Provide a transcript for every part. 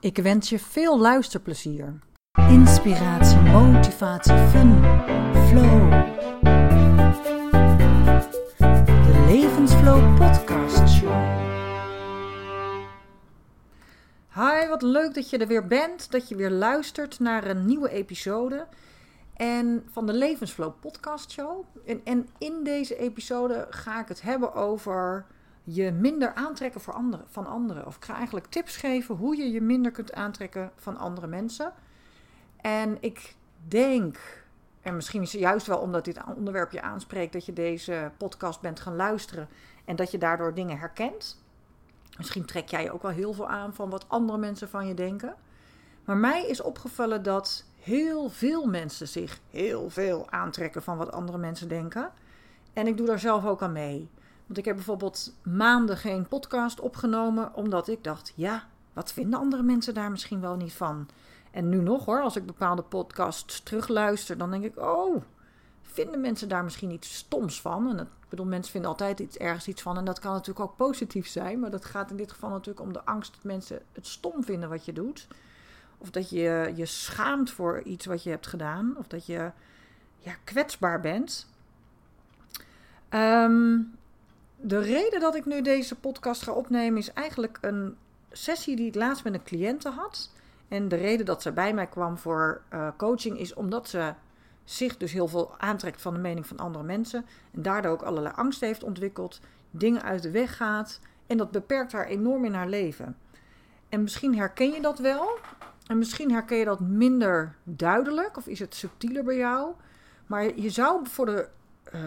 Ik wens je veel luisterplezier. Inspiratie, motivatie, fun, flow. De Levensflow Podcast Show. Hi, wat leuk dat je er weer bent, dat je weer luistert naar een nieuwe episode en van de Levensflow Podcast Show. En, en in deze episode ga ik het hebben over je minder aantrekken voor anderen, van anderen. Of ik ga eigenlijk tips geven hoe je je minder kunt aantrekken van andere mensen. En ik denk, en misschien is het juist wel omdat dit onderwerp je aanspreekt, dat je deze podcast bent gaan luisteren en dat je daardoor dingen herkent. Misschien trek jij je ook wel heel veel aan van wat andere mensen van je denken. Maar mij is opgevallen dat heel veel mensen zich heel veel aantrekken van wat andere mensen denken. En ik doe daar zelf ook aan mee. Want ik heb bijvoorbeeld maanden geen podcast opgenomen, omdat ik dacht: ja, wat vinden andere mensen daar misschien wel niet van? En nu nog hoor, als ik bepaalde podcasts terugluister, dan denk ik: oh, vinden mensen daar misschien iets stoms van? En ik bedoel, mensen vinden altijd iets ergens iets van. En dat kan natuurlijk ook positief zijn, maar dat gaat in dit geval natuurlijk om de angst dat mensen het stom vinden wat je doet. Of dat je je schaamt voor iets wat je hebt gedaan. Of dat je ja, kwetsbaar bent. Um, de reden dat ik nu deze podcast ga opnemen is eigenlijk een sessie die ik laatst met een cliënte had. En de reden dat ze bij mij kwam voor uh, coaching is omdat ze zich dus heel veel aantrekt van de mening van andere mensen. En daardoor ook allerlei angst heeft ontwikkeld, dingen uit de weg gaat. En dat beperkt haar enorm in haar leven. En misschien herken je dat wel. En misschien herken je dat minder duidelijk. Of is het subtieler bij jou. Maar je zou voor de. Uh,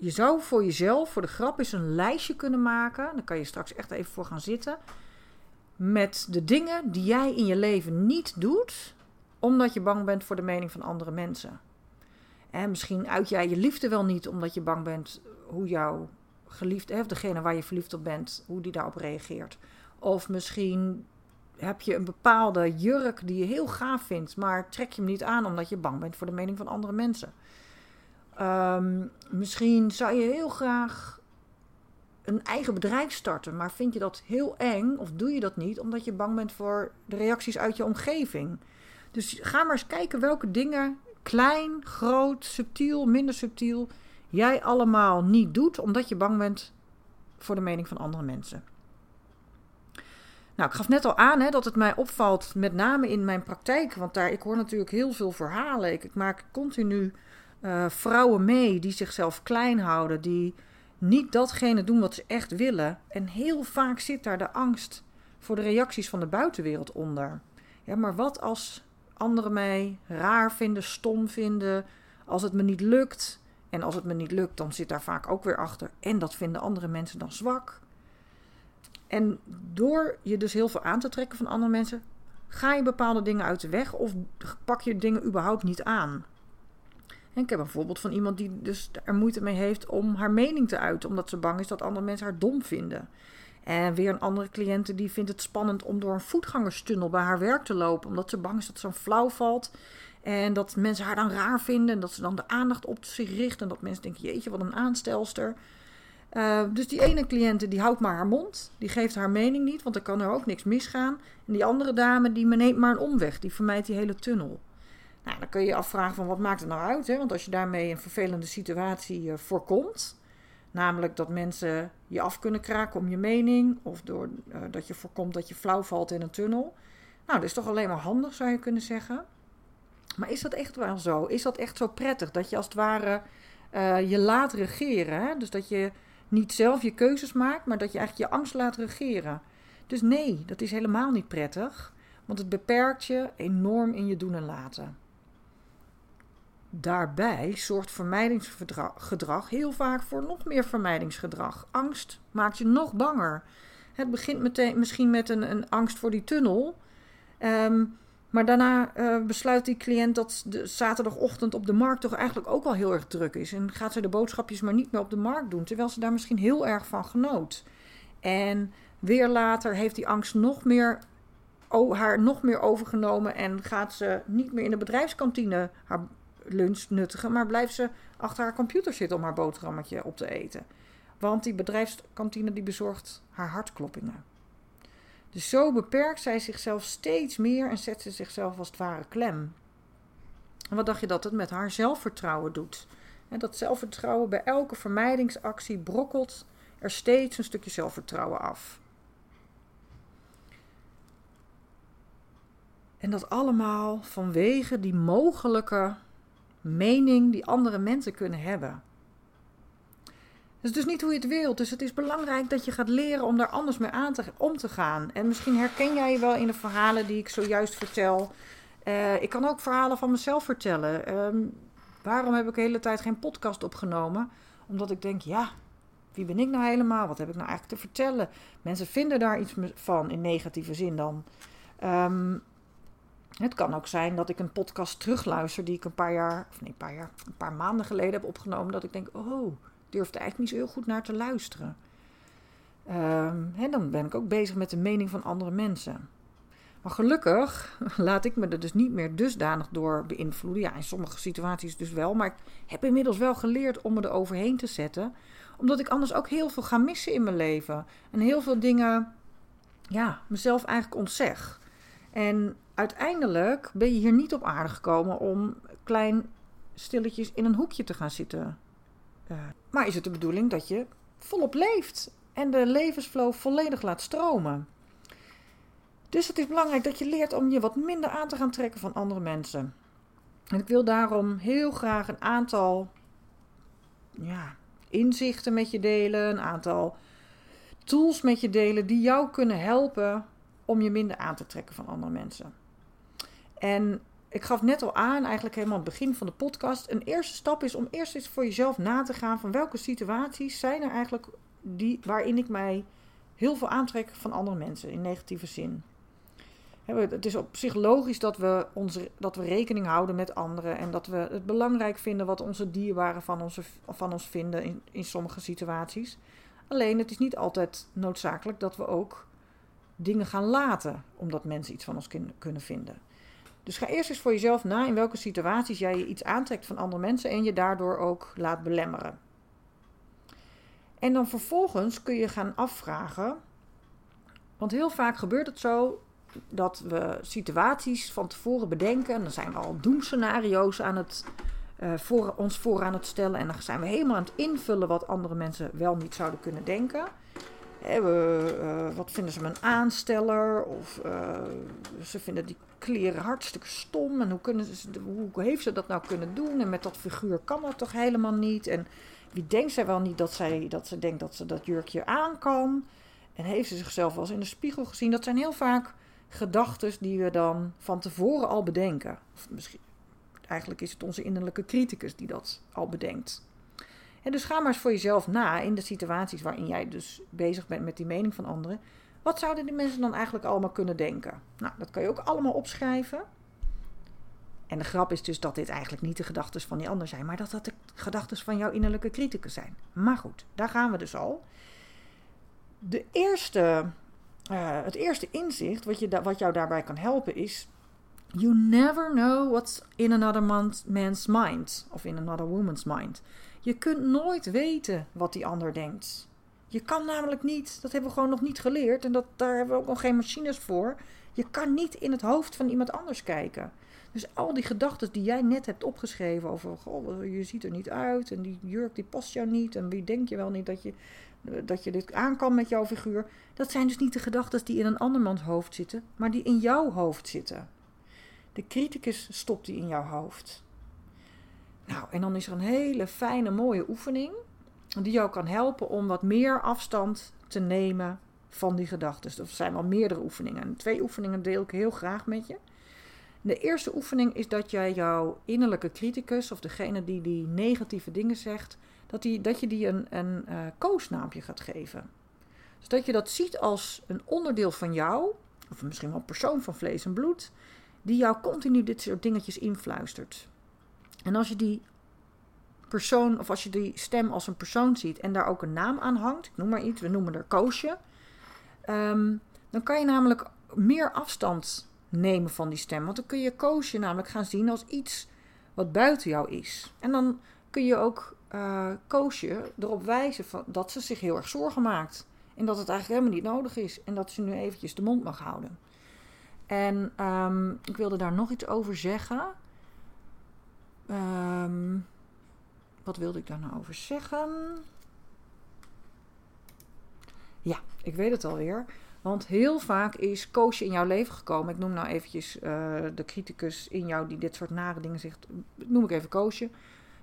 je zou voor jezelf, voor de grap, eens een lijstje kunnen maken. Dan kan je straks echt even voor gaan zitten. Met de dingen die jij in je leven niet doet, omdat je bang bent voor de mening van andere mensen. En misschien uit jij je liefde wel niet, omdat je bang bent hoe jouw geliefde, of degene waar je verliefd op bent, hoe die daarop reageert. Of misschien heb je een bepaalde jurk die je heel gaaf vindt, maar trek je hem niet aan omdat je bang bent voor de mening van andere mensen. Um, misschien zou je heel graag een eigen bedrijf starten, maar vind je dat heel eng of doe je dat niet omdat je bang bent voor de reacties uit je omgeving? Dus ga maar eens kijken welke dingen, klein, groot, subtiel, minder subtiel, jij allemaal niet doet omdat je bang bent voor de mening van andere mensen. Nou, ik gaf net al aan hè, dat het mij opvalt, met name in mijn praktijk, want daar, ik hoor natuurlijk heel veel verhalen. Ik maak continu uh, vrouwen mee die zichzelf klein houden, die niet datgene doen wat ze echt willen. En heel vaak zit daar de angst voor de reacties van de buitenwereld onder. Ja, maar wat als anderen mij raar vinden, stom vinden, als het me niet lukt? En als het me niet lukt, dan zit daar vaak ook weer achter. En dat vinden andere mensen dan zwak. En door je dus heel veel aan te trekken van andere mensen, ga je bepaalde dingen uit de weg of pak je dingen überhaupt niet aan. Ik heb een voorbeeld van iemand die dus er moeite mee heeft om haar mening te uiten, omdat ze bang is dat andere mensen haar dom vinden. En weer een andere cliënte die vindt het spannend om door een voetgangerstunnel bij haar werk te lopen, omdat ze bang is dat ze flauw valt. En dat mensen haar dan raar vinden en dat ze dan de aandacht op zich richt. En dat mensen denken, jeetje, wat een aanstelster. Uh, dus die ene cliënte die houdt maar haar mond. Die geeft haar mening niet, want er kan er ook niks misgaan. En die andere dame die neemt maar een omweg. Die vermijdt die hele tunnel. Nou, dan kun je je afvragen van wat maakt het nou uit? Hè? Want als je daarmee een vervelende situatie uh, voorkomt, namelijk dat mensen je af kunnen kraken om je mening, of door, uh, dat je voorkomt dat je flauw valt in een tunnel. Nou, dat is toch alleen maar handig, zou je kunnen zeggen. Maar is dat echt wel zo? Is dat echt zo prettig dat je als het ware uh, je laat regeren? Hè? Dus dat je niet zelf je keuzes maakt, maar dat je eigenlijk je angst laat regeren. Dus nee, dat is helemaal niet prettig, want het beperkt je enorm in je doen en laten. Daarbij zorgt vermijdingsgedrag heel vaak voor nog meer vermijdingsgedrag. Angst maakt je nog banger. Het begint meteen, misschien met een, een angst voor die tunnel. Ehm, maar daarna uh, besluit die cliënt dat de zaterdagochtend op de markt toch eigenlijk ook wel heel erg druk is. En gaat ze de boodschapjes maar niet meer op de markt doen, terwijl ze daar misschien heel erg van genoot. En weer later heeft die angst nog meer, haar nog meer overgenomen en gaat ze niet meer in de bedrijfskantine haar lunch nuttigen, maar blijft ze achter haar computer zitten om haar boterhammetje op te eten. Want die bedrijfskantine die bezorgt haar hartkloppingen. Dus zo beperkt zij zichzelf steeds meer en zet ze zichzelf als het ware klem. En wat dacht je dat het met haar zelfvertrouwen doet? En dat zelfvertrouwen bij elke vermijdingsactie brokkelt er steeds een stukje zelfvertrouwen af. En dat allemaal vanwege die mogelijke mening die andere mensen kunnen hebben. Dat is dus niet hoe je het wilt. Dus het is belangrijk dat je gaat leren om daar anders mee aan te, om te gaan. En misschien herken jij je wel in de verhalen die ik zojuist vertel. Uh, ik kan ook verhalen van mezelf vertellen. Um, waarom heb ik de hele tijd geen podcast opgenomen? Omdat ik denk, ja, wie ben ik nou helemaal? Wat heb ik nou eigenlijk te vertellen? Mensen vinden daar iets van in negatieve zin dan. Um, het kan ook zijn dat ik een podcast terugluister die ik een paar jaar, of nee, een paar jaar, een paar maanden geleden heb opgenomen. Dat ik denk, oh, durf er eigenlijk niet zo heel goed naar te luisteren. Um, hè, dan ben ik ook bezig met de mening van andere mensen. Maar gelukkig laat ik me er dus niet meer dusdanig door beïnvloeden. Ja, in sommige situaties dus wel. Maar ik heb inmiddels wel geleerd om me er overheen te zetten. Omdat ik anders ook heel veel ga missen in mijn leven. En heel veel dingen, ja, mezelf eigenlijk ontzeg. En uiteindelijk ben je hier niet op aarde gekomen om klein stilletjes in een hoekje te gaan zitten. Uh, maar is het de bedoeling dat je volop leeft en de levensflow volledig laat stromen? Dus het is belangrijk dat je leert om je wat minder aan te gaan trekken van andere mensen. En ik wil daarom heel graag een aantal ja, inzichten met je delen, een aantal tools met je delen die jou kunnen helpen om je minder aan te trekken van andere mensen. En ik gaf net al aan, eigenlijk helemaal aan het begin van de podcast. Een eerste stap is om eerst eens voor jezelf na te gaan van welke situaties zijn er eigenlijk die, waarin ik mij heel veel aantrek van andere mensen in negatieve zin. Het is op zich logisch dat we, onze, dat we rekening houden met anderen en dat we het belangrijk vinden wat onze dierbaren van, onze, van ons vinden in, in sommige situaties. Alleen het is niet altijd noodzakelijk dat we ook dingen gaan laten omdat mensen iets van ons kunnen vinden. Dus ga eerst eens voor jezelf na in welke situaties jij je iets aantrekt van andere mensen en je daardoor ook laat belemmeren. En dan vervolgens kun je gaan afvragen, want heel vaak gebeurt het zo dat we situaties van tevoren bedenken. En dan zijn we al doemscenario's aan het, uh, voor, ons voor aan het stellen. En dan zijn we helemaal aan het invullen wat andere mensen wel niet zouden kunnen denken. We, uh, wat vinden ze mijn aansteller? Of uh, ze vinden die kleren hartstikke stom. En hoe, kunnen ze, hoe heeft ze dat nou kunnen doen? En met dat figuur kan dat toch helemaal niet? En wie denkt zij wel niet dat, zij, dat ze denkt dat ze dat jurkje aan kan? En heeft ze zichzelf wel eens in de spiegel gezien? Dat zijn heel vaak gedachten die we dan van tevoren al bedenken. Of misschien, eigenlijk is het onze innerlijke criticus die dat al bedenkt. En dus ga maar eens voor jezelf na in de situaties waarin jij dus bezig bent met die mening van anderen. Wat zouden die mensen dan eigenlijk allemaal kunnen denken? Nou, dat kan je ook allemaal opschrijven. En de grap is dus dat dit eigenlijk niet de gedachten van die ander zijn, maar dat dat de gedachten van jouw innerlijke criticus zijn. Maar goed, daar gaan we dus al. De eerste, uh, het eerste inzicht wat, je wat jou daarbij kan helpen is: You never know what's in another man's mind of in another woman's mind. Je kunt nooit weten wat die ander denkt. Je kan namelijk niet, dat hebben we gewoon nog niet geleerd en dat, daar hebben we ook nog geen machines voor. Je kan niet in het hoofd van iemand anders kijken. Dus al die gedachten die jij net hebt opgeschreven over, goh, je ziet er niet uit en die jurk die past jou niet en wie denk je wel niet dat je, dat je dit aan kan met jouw figuur. Dat zijn dus niet de gedachten die in een andermans hoofd zitten, maar die in jouw hoofd zitten. De criticus stopt die in jouw hoofd. Nou, en dan is er een hele fijne, mooie oefening die jou kan helpen om wat meer afstand te nemen van die gedachten. Er zijn wel meerdere oefeningen. En twee oefeningen deel ik heel graag met je. De eerste oefening is dat jij jouw innerlijke criticus, of degene die die negatieve dingen zegt, dat, die, dat je die een, een uh, koosnaampje gaat geven. Dus dat je dat ziet als een onderdeel van jou, of misschien wel een persoon van vlees en bloed, die jou continu dit soort dingetjes influistert. En als je die persoon, of als je die stem als een persoon ziet en daar ook een naam aan hangt, ik noem maar iets, we noemen er Koosje, ehm, dan kan je namelijk meer afstand nemen van die stem. Want dan kun je Koosje namelijk gaan zien als iets wat buiten jou is. En dan kun je ook uh, Koosje erop wijzen van, dat ze zich heel erg zorgen maakt. En dat het eigenlijk helemaal niet nodig is. En dat ze nu eventjes de mond mag houden. En um, ik wilde daar nog iets over zeggen. Um, wat wilde ik daar nou over zeggen? Ja, ik weet het alweer. Want heel vaak is Koosje in jouw leven gekomen. Ik noem nou eventjes uh, de criticus in jou die dit soort nare dingen zegt. Noem ik even Koosje.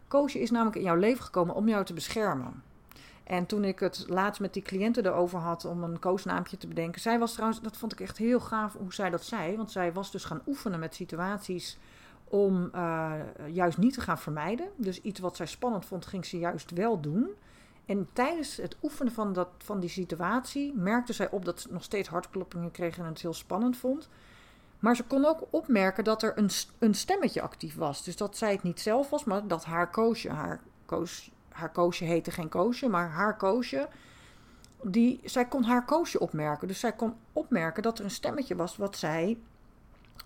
Koosje is namelijk in jouw leven gekomen om jou te beschermen. En toen ik het laatst met die cliënten erover had om een koosnaampje te bedenken. Zij was trouwens, dat vond ik echt heel gaaf hoe zij dat zei. Want zij was dus gaan oefenen met situaties om uh, juist niet te gaan vermijden. Dus iets wat zij spannend vond, ging ze juist wel doen. En tijdens het oefenen van, dat, van die situatie merkte zij op dat ze nog steeds hartkloppingen kreeg en het heel spannend vond. Maar ze kon ook opmerken dat er een, een stemmetje actief was. Dus dat zij het niet zelf was, maar dat haar koosje, haar, koos, haar koosje heette geen koosje, maar haar koosje, die, zij kon haar koosje opmerken. Dus zij kon opmerken dat er een stemmetje was wat zij,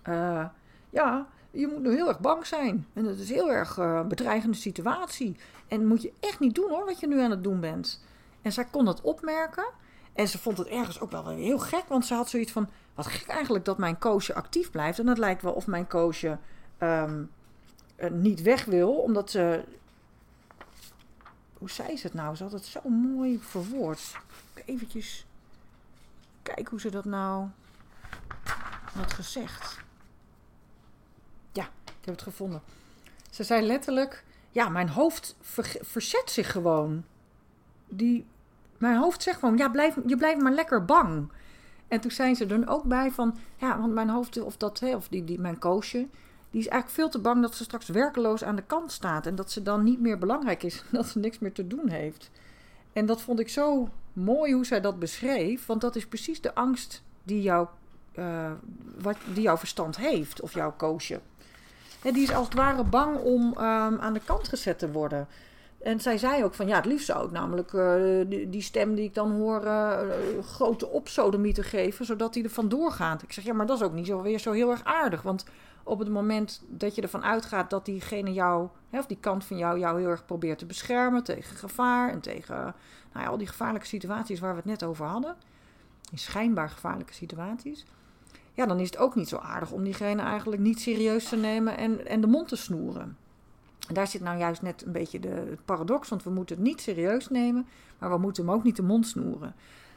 uh, ja, je moet nu heel erg bang zijn. En dat is een heel erg uh, bedreigende situatie. En moet je echt niet doen hoor, wat je nu aan het doen bent. En zij kon dat opmerken. En ze vond het ergens ook wel heel gek, want ze had zoiets van: wat gek eigenlijk dat mijn koosje actief blijft. En het lijkt wel of mijn koosje um, niet weg wil, omdat ze. Hoe zei ze het nou? Ze had het zo mooi verwoord. Eventjes kijken hoe ze dat nou had gezegd. Ik heb het gevonden. Ze zei letterlijk: Ja, mijn hoofd verzet zich gewoon. Die, mijn hoofd zegt gewoon: Ja, blijf, je blijft maar lekker bang. En toen zijn ze er ook bij van: Ja, want mijn hoofd, of, dat, of die, die, mijn koosje, die is eigenlijk veel te bang dat ze straks werkeloos aan de kant staat. En dat ze dan niet meer belangrijk is. Dat ze niks meer te doen heeft. En dat vond ik zo mooi hoe zij dat beschreef. Want dat is precies de angst die, jou, uh, wat, die jouw verstand heeft. Of jouw koosje die is als het ware bang om um, aan de kant gezet te worden. En zij zei ook van ja, het liefst zou ik namelijk uh, die, die, stem die ik dan hoor uh, grote opsodemie geven, zodat hij er vandoor gaat. Ik zeg ja, maar dat is ook niet zo weer zo heel erg aardig. Want op het moment dat je ervan uitgaat dat diegene jou, hè, of die kant van jou, jou heel erg probeert te beschermen tegen gevaar en tegen nou ja, al die gevaarlijke situaties waar we het net over hadden, die schijnbaar gevaarlijke situaties ja, dan is het ook niet zo aardig om diegene eigenlijk niet serieus te nemen en, en de mond te snoeren. En daar zit nou juist net een beetje de, paradox, want we moeten het niet serieus nemen, maar we moeten hem ook niet de mond snoeren.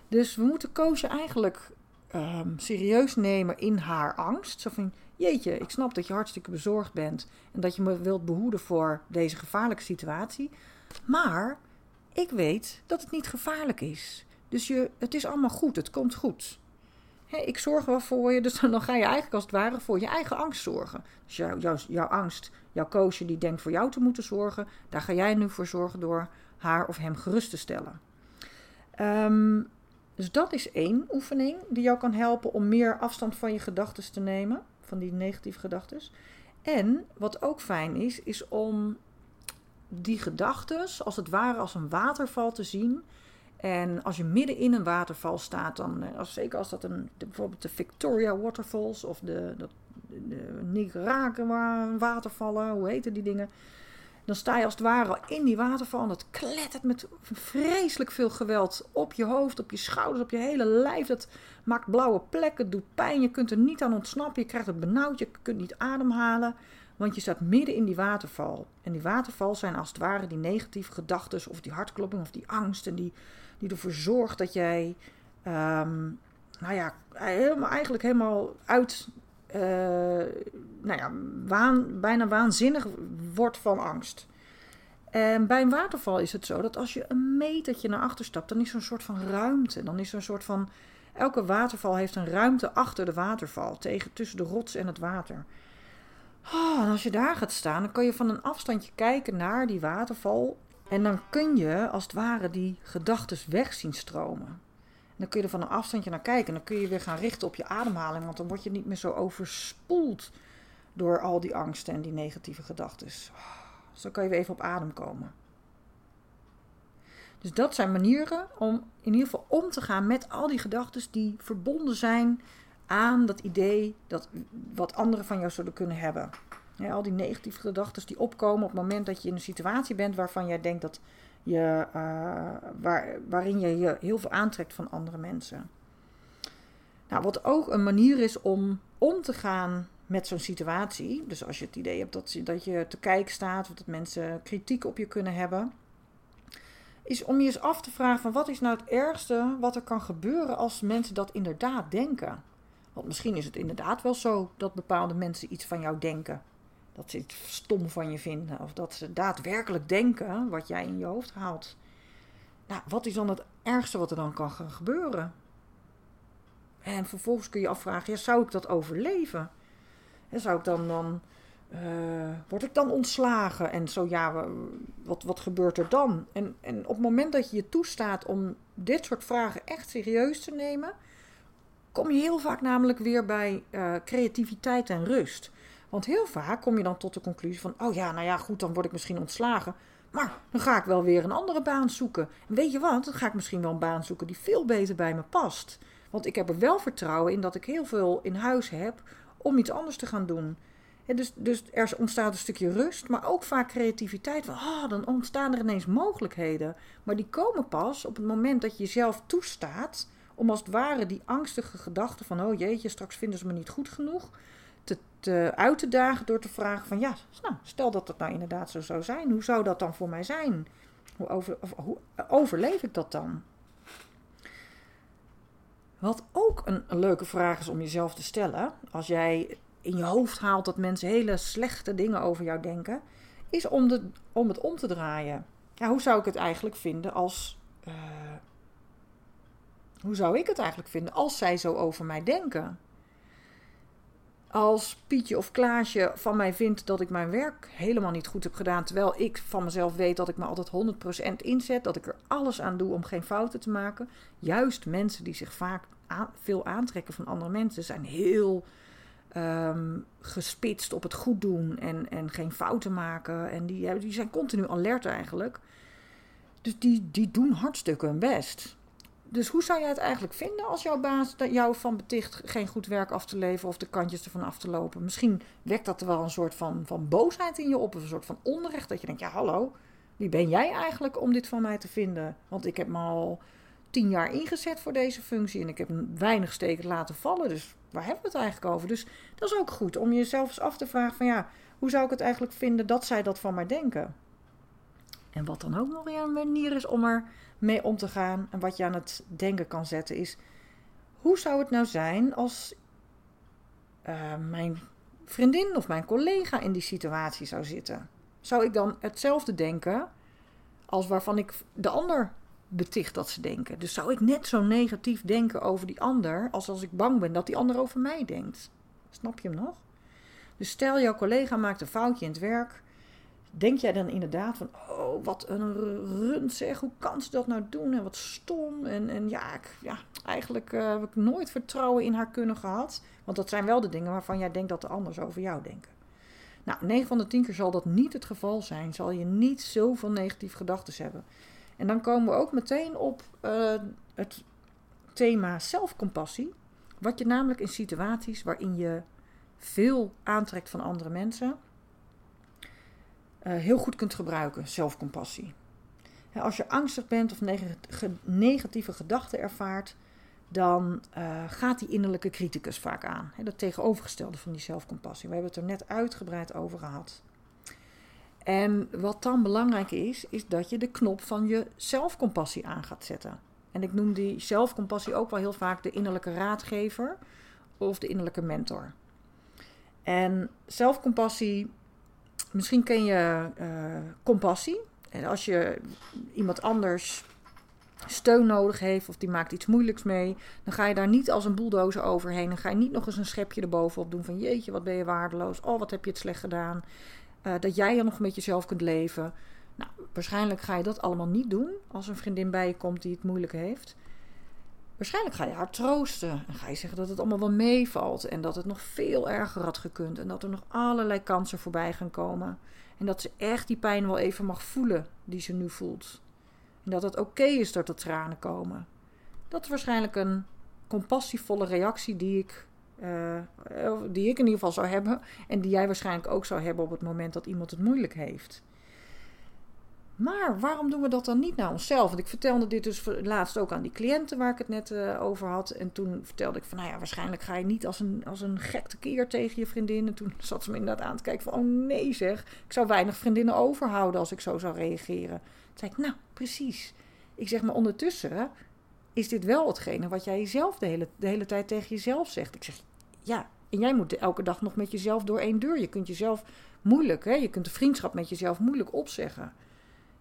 Dus we moeten Koosje eigenlijk um, serieus nemen in haar angst. Zo van, jeetje, ik snap dat je hartstikke bezorgd bent en dat je me wilt behoeden voor deze gevaarlijke situatie. Maar ik weet dat het niet gevaarlijk is. Dus je, het is allemaal goed, het komt goed ik zorg wel voor je. Dus dan ga je eigenlijk als het ware voor je eigen angst zorgen. Dus jouw, angst, jouw koosje die denkt voor jou te moeten zorgen, daar ga jij nu voor zorgen door haar of hem gerust te stellen. Ehm, dus dat is één oefening die jou kan helpen om meer afstand van je gedachten te nemen, van die negatieve gedachten. En wat ook fijn is, is om die gedachten als het ware als een waterval te zien en als je midden in een waterval staat, dan, eh, als, zeker als dat een, bijvoorbeeld de Victoria Waterfalls of de, de, de Nicaragua watervallen, hoe heten die dingen? Dan sta je als het ware in die waterval en dat klettert met vreselijk veel geweld op je hoofd, op je schouders, op je hele lijf. Dat maakt blauwe plekken, doet pijn, je kunt er niet aan ontsnappen, je krijgt het benauwd, je kunt niet ademhalen. Want je staat midden in die waterval. En die waterval zijn als het ware die negatieve gedachten, of die hartklopping, of die angst. En die, die ervoor zorgt dat jij, um, nou ja, helemaal, eigenlijk helemaal uit, uh, nou ja, waan, bijna waanzinnig wordt van angst. En bij een waterval is het zo dat als je een metertje naar achter stapt, dan is er een soort van ruimte. Dan is er een soort van. Elke waterval heeft een ruimte achter de waterval, tegen, tussen de rots en het water. Oh, en als je daar gaat staan, dan kan je van een afstandje kijken naar die waterval. En dan kun je als het ware die gedachten weg zien stromen. dan kun je er van een afstandje naar kijken. En dan kun je weer gaan richten op je ademhaling. Want dan word je niet meer zo overspoeld door al die angsten en die negatieve gedachten. Zo kan je weer even op adem komen. Dus dat zijn manieren om in ieder geval om te gaan met al die gedachten die verbonden zijn aan dat idee dat wat anderen van jou zullen kunnen hebben. Al die negatieve gedachten die opkomen op het moment dat je in een situatie bent waarvan jij denkt dat je, uh, waar, waarin je je heel veel aantrekt van andere mensen. Nou, wat ook een manier is om om te gaan met zo'n situatie. Dus als je het idee hebt dat, dat je te kijken staat, of dat mensen kritiek op je kunnen hebben. Is om je eens af te vragen van wat is nou het ergste wat er kan gebeuren als mensen dat inderdaad denken. Want misschien is het inderdaad wel zo dat bepaalde mensen iets van jou denken. Dat ze iets stom van je vinden. Of dat ze daadwerkelijk denken wat jij in je hoofd haalt. Nou, wat is dan het ergste wat er dan kan gaan gebeuren? En vervolgens kun je afvragen, ja, zou ik dat overleven? En zou ik dan, dan uh, word ik dan ontslagen? En zo ja, wat, wat gebeurt er dan? En, en op het moment dat je je toestaat om dit soort vragen echt serieus te nemen, kom je heel vaak namelijk weer bij uh, creativiteit en rust. Want heel vaak kom je dan tot de conclusie van: oh ja, nou ja, goed, dan word ik misschien ontslagen. Maar dan ga ik wel weer een andere baan zoeken. En weet je wat? Dan ga ik misschien wel een baan zoeken die veel beter bij me past. Want ik heb er wel vertrouwen in dat ik heel veel in huis heb om iets anders te gaan doen. dus, dus er ontstaat een stukje rust, maar ook vaak creativiteit. Van, oh, dan ontstaan er ineens mogelijkheden. Maar die komen pas op het moment dat je jezelf toestaat om als het ware die angstige gedachten van, oh jeetje, straks vinden ze me niet goed genoeg, te, uit te dagen door te vragen van, ja, nou, stel dat dat nou inderdaad zo zou zijn, hoe zou dat dan voor mij zijn? Hoe, over, hoe overleef ik dat dan? Wat ook een, leuke vraag is om jezelf te stellen, als jij in je hoofd haalt dat mensen hele slechte dingen over jou denken, is om, de, om het om te draaien. Ja, hoe zou ik het eigenlijk vinden als. Uh, hoe zou ik het eigenlijk vinden als zij zo over mij denken? Als Pietje of Klaasje van mij vindt dat ik mijn werk helemaal niet goed heb gedaan, terwijl ik van mezelf weet dat ik me altijd 100% inzet, dat ik er alles aan doe om geen fouten te maken. Juist mensen die zich vaak veel aantrekken van andere mensen zijn heel um, gespitst op het goed doen en, en geen fouten maken. En die, die zijn continu alert eigenlijk. Dus die, die doen hartstikke hun best. Dus hoe zou jij het eigenlijk vinden als jouw baas jou van beticht geen goed werk af te leveren of de kantjes ervan af te lopen? Misschien wekt dat er wel een soort van, van boosheid in je op, of een soort van onrecht. Dat je denkt: ja, hallo, wie ben jij eigenlijk om dit van mij te vinden? Want ik heb me al tien jaar ingezet voor deze functie en ik heb weinig steken laten vallen. Dus waar hebben we het eigenlijk over? Dus dat is ook goed om jezelf eens af te vragen: van ja, hoe zou ik het eigenlijk vinden dat zij dat van mij denken? En wat dan ook nog weer een manier is om er mee om te gaan en wat je aan het denken kan zetten, is hoe zou het nou zijn als uh, mijn vriendin of mijn collega in die situatie zou zitten? Zou ik dan hetzelfde denken als waarvan ik de ander beticht dat ze denken? Dus zou ik net zo negatief denken over die ander als als ik bang ben dat die ander over mij denkt? Snap je hem nog? Dus stel jouw collega maakt een foutje in het werk denk jij dan inderdaad van, oh, wat een rund zeg, hoe kan ze dat nou doen en wat stom. En, en ja, ik, ja, eigenlijk uh, heb ik nooit vertrouwen in haar kunnen gehad. Want dat zijn wel de dingen waarvan jij denkt dat de anders over jou denken. Nou, 9 van de 10 keer zal dat niet het geval zijn. Zal je niet zoveel negatieve gedachten hebben. En dan komen we ook meteen op uh, het thema zelfcompassie. Wat je namelijk in situaties waarin je veel aantrekt van andere mensen, heel goed kunt gebruiken, zelfcompassie. als je angstig bent of negatieve gedachten ervaart, dan uh, gaat die innerlijke criticus vaak aan. Dat tegenovergestelde van die zelfcompassie. We hebben het er net uitgebreid over gehad. En wat dan belangrijk is, is dat je de knop van je zelfcompassie aan gaat zetten. En ik noem die zelfcompassie ook wel heel vaak de innerlijke raadgever of de innerlijke mentor. En zelfcompassie Misschien ken je uh, compassie. En als je iemand anders steun nodig heeft of die maakt iets moeilijks mee, dan ga je daar niet als een bulldozer overheen. Dan ga je niet nog eens een schepje erbovenop doen van jeetje, wat ben je waardeloos. Oh, wat heb je het slecht gedaan. Uh, dat jij er nog met jezelf kunt leven. Nou, waarschijnlijk ga je dat allemaal niet doen als een vriendin bij je komt die het moeilijk heeft. Waarschijnlijk ga je haar troosten en ga je zeggen dat het allemaal wel meevalt en dat het nog veel erger had gekund en dat er nog allerlei kansen voorbij gaan komen. En dat ze echt die pijn wel even mag voelen die ze nu voelt. En dat het oké is dat er tranen komen. Dat is waarschijnlijk een compassievolle reactie die ik, uh, die ik in ieder geval zou hebben. En die jij waarschijnlijk ook zou hebben op het moment dat iemand het moeilijk heeft. Maar waarom doen we dat dan niet naar onszelf? Want ik vertelde dit dus laatst ook aan die cliënten waar ik het net uh, over had. En toen vertelde ik van, nou ja, waarschijnlijk ga je niet als een, als een gek keer tegen je vriendin. En toen zat ze me inderdaad aan te kijken van, oh nee zeg, ik zou weinig vriendinnen overhouden als ik zo zou reageren. Toen zei ik, nou, precies. Ik zeg, maar ondertussen is dit wel hetgene wat jij jezelf de hele, de hele tijd tegen jezelf zegt. Ik zeg, ja, en jij moet elke dag nog met jezelf door één deur. Je kunt jezelf moeilijk, hè? je kunt de vriendschap met jezelf moeilijk opzeggen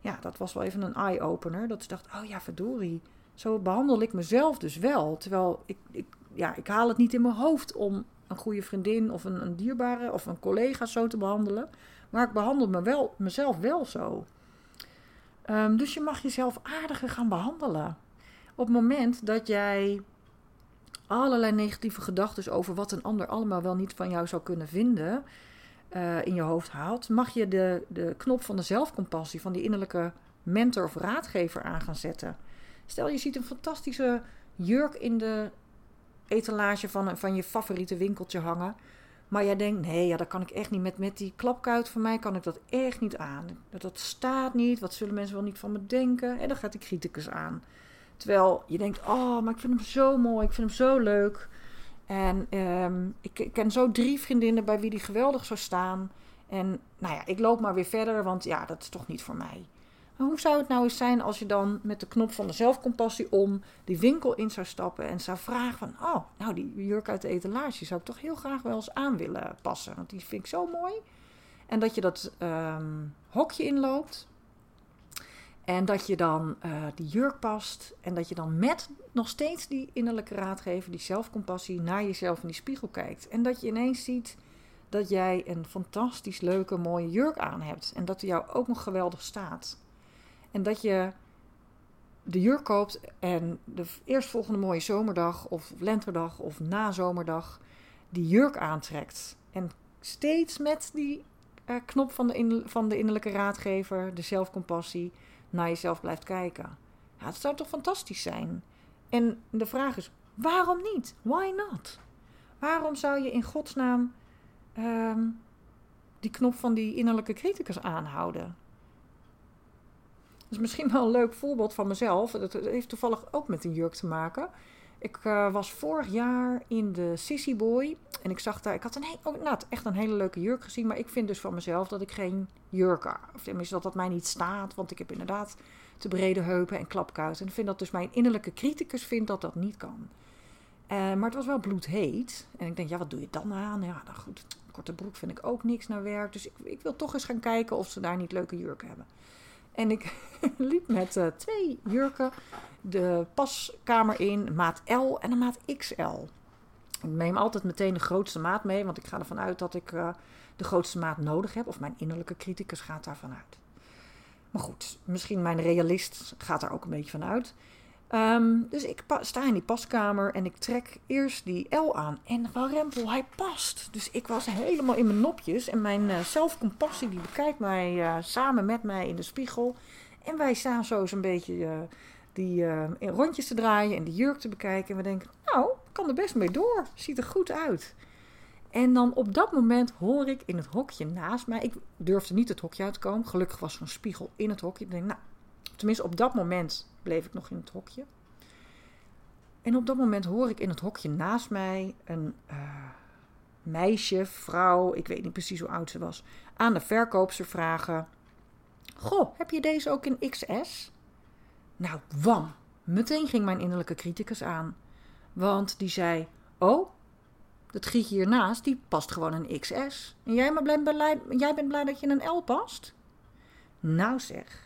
ja, dat was wel even een eye-opener. Dat ze dacht, oh ja, verdorie. Zo behandel ik mezelf dus wel. Terwijl ik, ik, ja, ik haal het niet in mijn hoofd om een goede vriendin of een, een dierbare of een collega zo te behandelen. Maar ik behandel me wel, mezelf wel zo. Ehm, dus je mag jezelf aardiger gaan behandelen. Op het moment dat jij allerlei negatieve gedachten over wat een ander allemaal wel niet van jou zou kunnen vinden, uh, in je hoofd haalt, mag je de, de knop van de zelfcompassie, van die innerlijke mentor of raadgever aan gaan zetten. Stel je ziet een fantastische jurk in de etalage van, van je favoriete winkeltje hangen. Maar jij denkt, nee, ja, dat kan ik echt niet. Met, met die klapkuit van mij kan ik dat echt niet aan. Dat, dat staat niet. Wat zullen mensen wel niet van me denken? En dan gaat die criticus aan. Terwijl je denkt, oh, maar ik vind hem zo mooi. Ik vind hem zo leuk. En ehm, ik, ken zo drie vriendinnen bij wie die geweldig zou staan. En nou ja, ik loop maar weer verder, want ja, dat is toch niet voor mij. Maar hoe zou het nou eens zijn als je dan met de knop van de zelfcompassie om die winkel in zou stappen en zou vragen van, oh, nou die jurk uit de etalage zou ik toch heel graag wel eens aan willen passen, want die vind ik zo mooi. En dat je dat um, hokje inloopt en dat je dan uh, die jurk past. En dat je dan met nog steeds die innerlijke raadgever, die zelfcompassie, naar jezelf in die spiegel kijkt. En dat je ineens ziet dat jij een fantastisch leuke, mooie jurk aan hebt. En dat die jou ook nog geweldig staat. En dat je de jurk koopt en de eerstvolgende mooie zomerdag of lenterdag of nazomerdag die jurk aantrekt. En steeds met die uh, knop van de, van de innerlijke raadgever, de zelfcompassie naar jezelf blijft kijken. Het zou toch fantastisch zijn? En de vraag is, waarom niet? Why not? Waarom zou je in godsnaam ehm, die knop van die innerlijke criticus aanhouden? Dat is misschien wel een leuk voorbeeld van mezelf. Dat heeft toevallig ook met een jurk te maken. Ik uh, was vorig jaar in de Sissy Boy. En ik zag daar, ik had een oh, nou, echt een hele leuke jurk gezien. Maar ik vind dus van mezelf dat ik geen jurk. Of tenminste dat dat mij niet staat. Want ik heb inderdaad te brede heupen en klapkousen. En ik vind dat dus mijn innerlijke criticus vindt dat dat niet kan. Uh, maar het was wel bloedheet. En ik denk, ja, wat doe je dan aan? Ja, nou goed, korte broek vind ik ook niks naar werk. Dus ik, ik wil toch eens gaan kijken of ze daar niet leuke jurken hebben. En ik liep met uh, twee jurken de paskamer in, maat L en een maat XL. Ik neem altijd meteen de grootste maat mee, want ik ga ervan uit dat ik uh, de grootste maat nodig heb. Of mijn innerlijke criticus gaat daarvan uit. Maar goed, misschien mijn realist gaat daar ook een beetje van uit. Um, dus ik sta in die paskamer en ik trek eerst die L aan. En van Rempel, hij past. Dus ik was helemaal in mijn nopjes. En mijn uh, zelfcompassie die bekijkt mij uh, samen met mij in de spiegel. En wij staan zo een beetje uh, die rondjes te draaien en die jurk te bekijken. En we denken, nou, kan er best mee door. Ziet er goed uit. En dan op dat moment hoor ik in het hokje naast mij. Ik durfde niet het hokje uit te komen. Gelukkig was er een spiegel in het hokje. Ik denk, nou, tenminste op dat moment bleef ik nog in het hokje. En op dat moment hoor ik in het hokje naast mij een uh, meisje, vrouw, ik weet niet precies hoe oud ze was, aan de verkoopster vragen: Goh, heb je deze ook in XS? Nou, wam! Meteen ging mijn innerlijke criticus aan. Want die zei: Oh, dat gietje hiernaast, die past gewoon een XS. En jij, maar blij, jij bent blij dat je een L past? Nou zeg,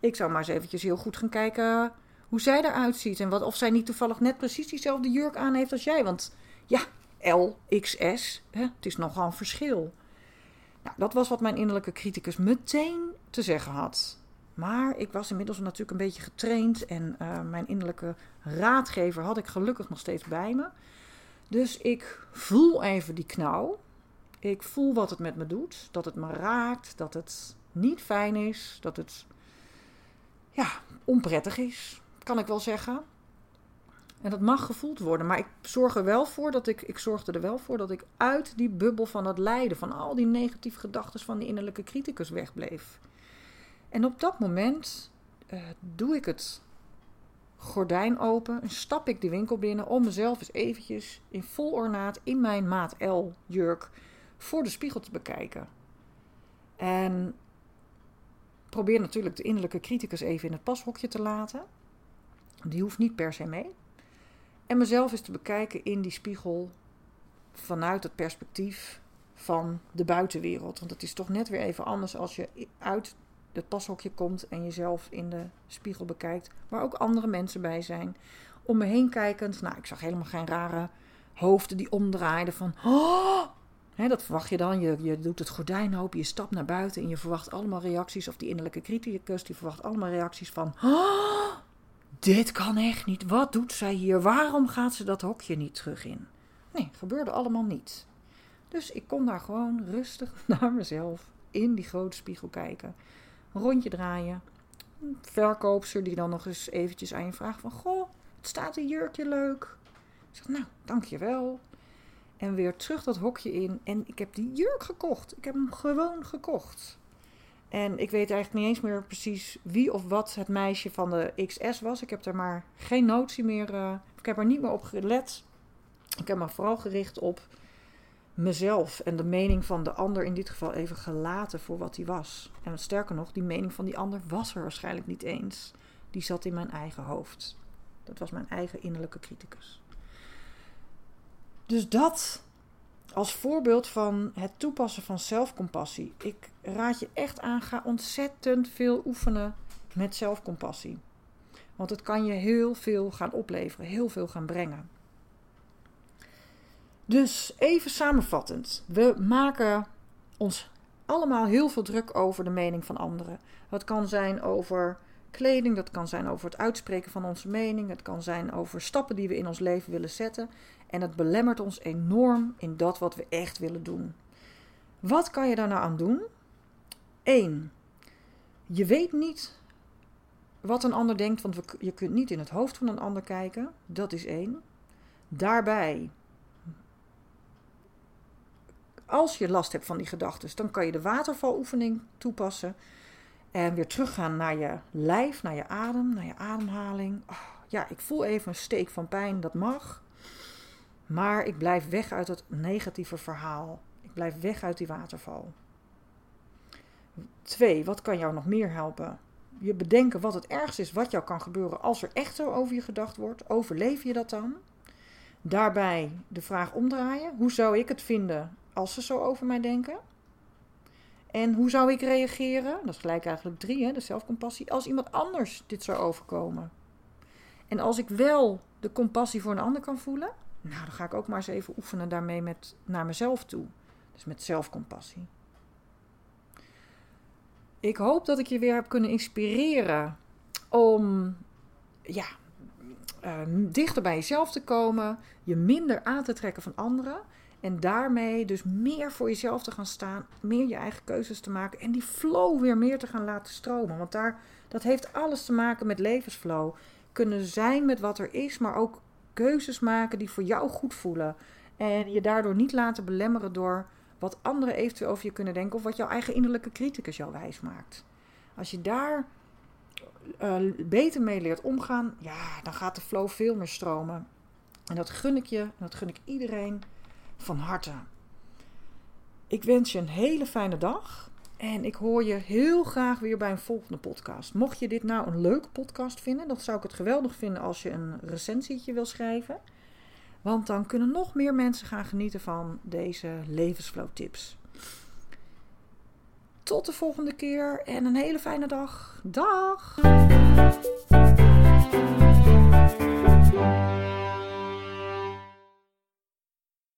ik zou maar eens eventjes heel goed gaan kijken hoe zij eruit ziet. En wat, of zij niet toevallig net precies diezelfde jurk aan heeft als jij. Want ja, L, XS, hè, het is nogal een verschil. Nou, dat was wat mijn innerlijke criticus meteen te zeggen had. Maar ik was inmiddels natuurlijk een beetje getraind en uh, mijn innerlijke raadgever had ik gelukkig nog steeds bij me. Dus ik voel even die knauw. Ik voel wat het met me doet, dat het me raakt, dat het niet fijn is, dat het ja, onprettig is, kan ik wel zeggen. En dat mag gevoeld worden, maar ik zorg er wel voor dat ik, ik zorgde er wel voor dat ik uit die bubbel van het lijden, van al die negatieve gedachten van die innerlijke criticus wegbleef. En op dat moment uh, doe ik het gordijn open en stap ik de winkel binnen om mezelf eens eventjes in vol ornaat in mijn maat L jurk voor de spiegel te bekijken. En probeer natuurlijk de innerlijke criticus even in het pashokje te laten. Die hoeft niet per se mee. En mezelf eens te bekijken in die spiegel vanuit het perspectief van de buitenwereld. Want het is toch net weer even anders als je uit het pashokje komt en jezelf in de spiegel bekijkt, waar ook andere mensen bij zijn. Om me heen kijkend, nou, ik zag helemaal geen rare hoofden die omdraaiden van. Oh! Dat verwacht je dan. Je, je doet het gordijn open, je stapt naar buiten en je verwacht allemaal reacties. Of die innerlijke criticus, die verwacht allemaal reacties van. Oh, dit kan echt niet. Wat doet zij hier? Waarom gaat ze dat hokje niet terug in? Nee, gebeurde allemaal niet. Dus ik kon daar gewoon rustig naar mezelf in die grote spiegel kijken. Een rondje draaien. Een verkoopster die dan nog eens eventjes aan je vraagt van... Goh, het staat een jurkje leuk. Ik zeg, nou, dankjewel. En weer terug dat hokje in. En ik heb die jurk gekocht. Ik heb hem gewoon gekocht. En ik weet eigenlijk niet eens meer precies wie of wat het meisje van de XS was. Ik heb er maar geen notie meer. Uh, ik heb er niet meer op gelet. Ik heb me vooral gericht op mezelf en de mening van de ander in dit geval even gelaten voor wat hij was. En sterker nog, die mening van die ander was er waarschijnlijk niet eens. Die zat in mijn eigen hoofd. Dat was mijn eigen innerlijke criticus. Dus dat als voorbeeld van het toepassen van zelfcompassie. Ik raad je echt aan, ga ontzettend veel oefenen met zelfcompassie. Want het kan je heel veel gaan opleveren, heel veel gaan brengen. Dus even samenvattend. We maken ons allemaal heel veel druk over de mening van anderen. Het kan zijn over kleding, dat kan zijn over het uitspreken van onze mening, het kan zijn over stappen die we in ons leven willen zetten. En het belemmert ons enorm in dat wat we echt willen doen. Wat kan je daar nou aan doen? 1. Je weet niet wat een ander denkt, want je kunt niet in het hoofd van een ander kijken. Dat is één. Daarbij, als je last hebt van die gedachten, dan kan je de watervaloefening toepassen. En weer teruggaan naar je lijf, naar je adem, naar je ademhaling. Oh, ja, ik voel even een steek van pijn, dat mag. Maar ik blijf weg uit het negatieve verhaal. Ik blijf weg uit die waterval. Twee, wat kan jou nog meer helpen? Je bedenken wat het ergste is wat jou kan gebeuren als er echt zo over je gedacht wordt. Overleef je dat dan? Daarbij de vraag omdraaien. Hoe zou ik het vinden als ze zo over mij denken? En hoe zou ik reageren? Dat is gelijk eigenlijk drie, hè, de zelfcompassie. Als iemand anders dit zou overkomen. En als ik wel de compassie voor een ander kan voelen, nou, dan ga ik ook maar eens even oefenen daarmee met, naar mezelf toe. Dus met zelfcompassie. Ik hoop dat ik je weer heb kunnen inspireren om ja, uh, dichter bij jezelf te komen, je minder aan te trekken van anderen en daarmee dus meer voor jezelf te gaan staan, meer je eigen keuzes te maken en die flow weer meer te gaan laten stromen. Want daar, dat heeft alles te maken met levensflow. Kunnen zijn met wat er is, maar ook keuzes maken die voor jou goed voelen. En je daardoor niet laten belemmeren door wat anderen eventueel over je kunnen denken of wat jouw eigen innerlijke criticus jou wijs maakt. Als je daar uh, beter mee leert omgaan, ja, dan gaat de flow veel meer stromen. En dat gun ik je, en dat gun ik iedereen van harte. Ik wens je een hele fijne dag. En ik hoor je heel graag weer bij een volgende podcast. Mocht je dit nou een leuke podcast vinden, dan zou ik het geweldig vinden als je een recensietje wil schrijven. Want dan kunnen nog meer mensen gaan genieten van deze levensflow tips. Tot de volgende keer en een hele fijne dag. Dag!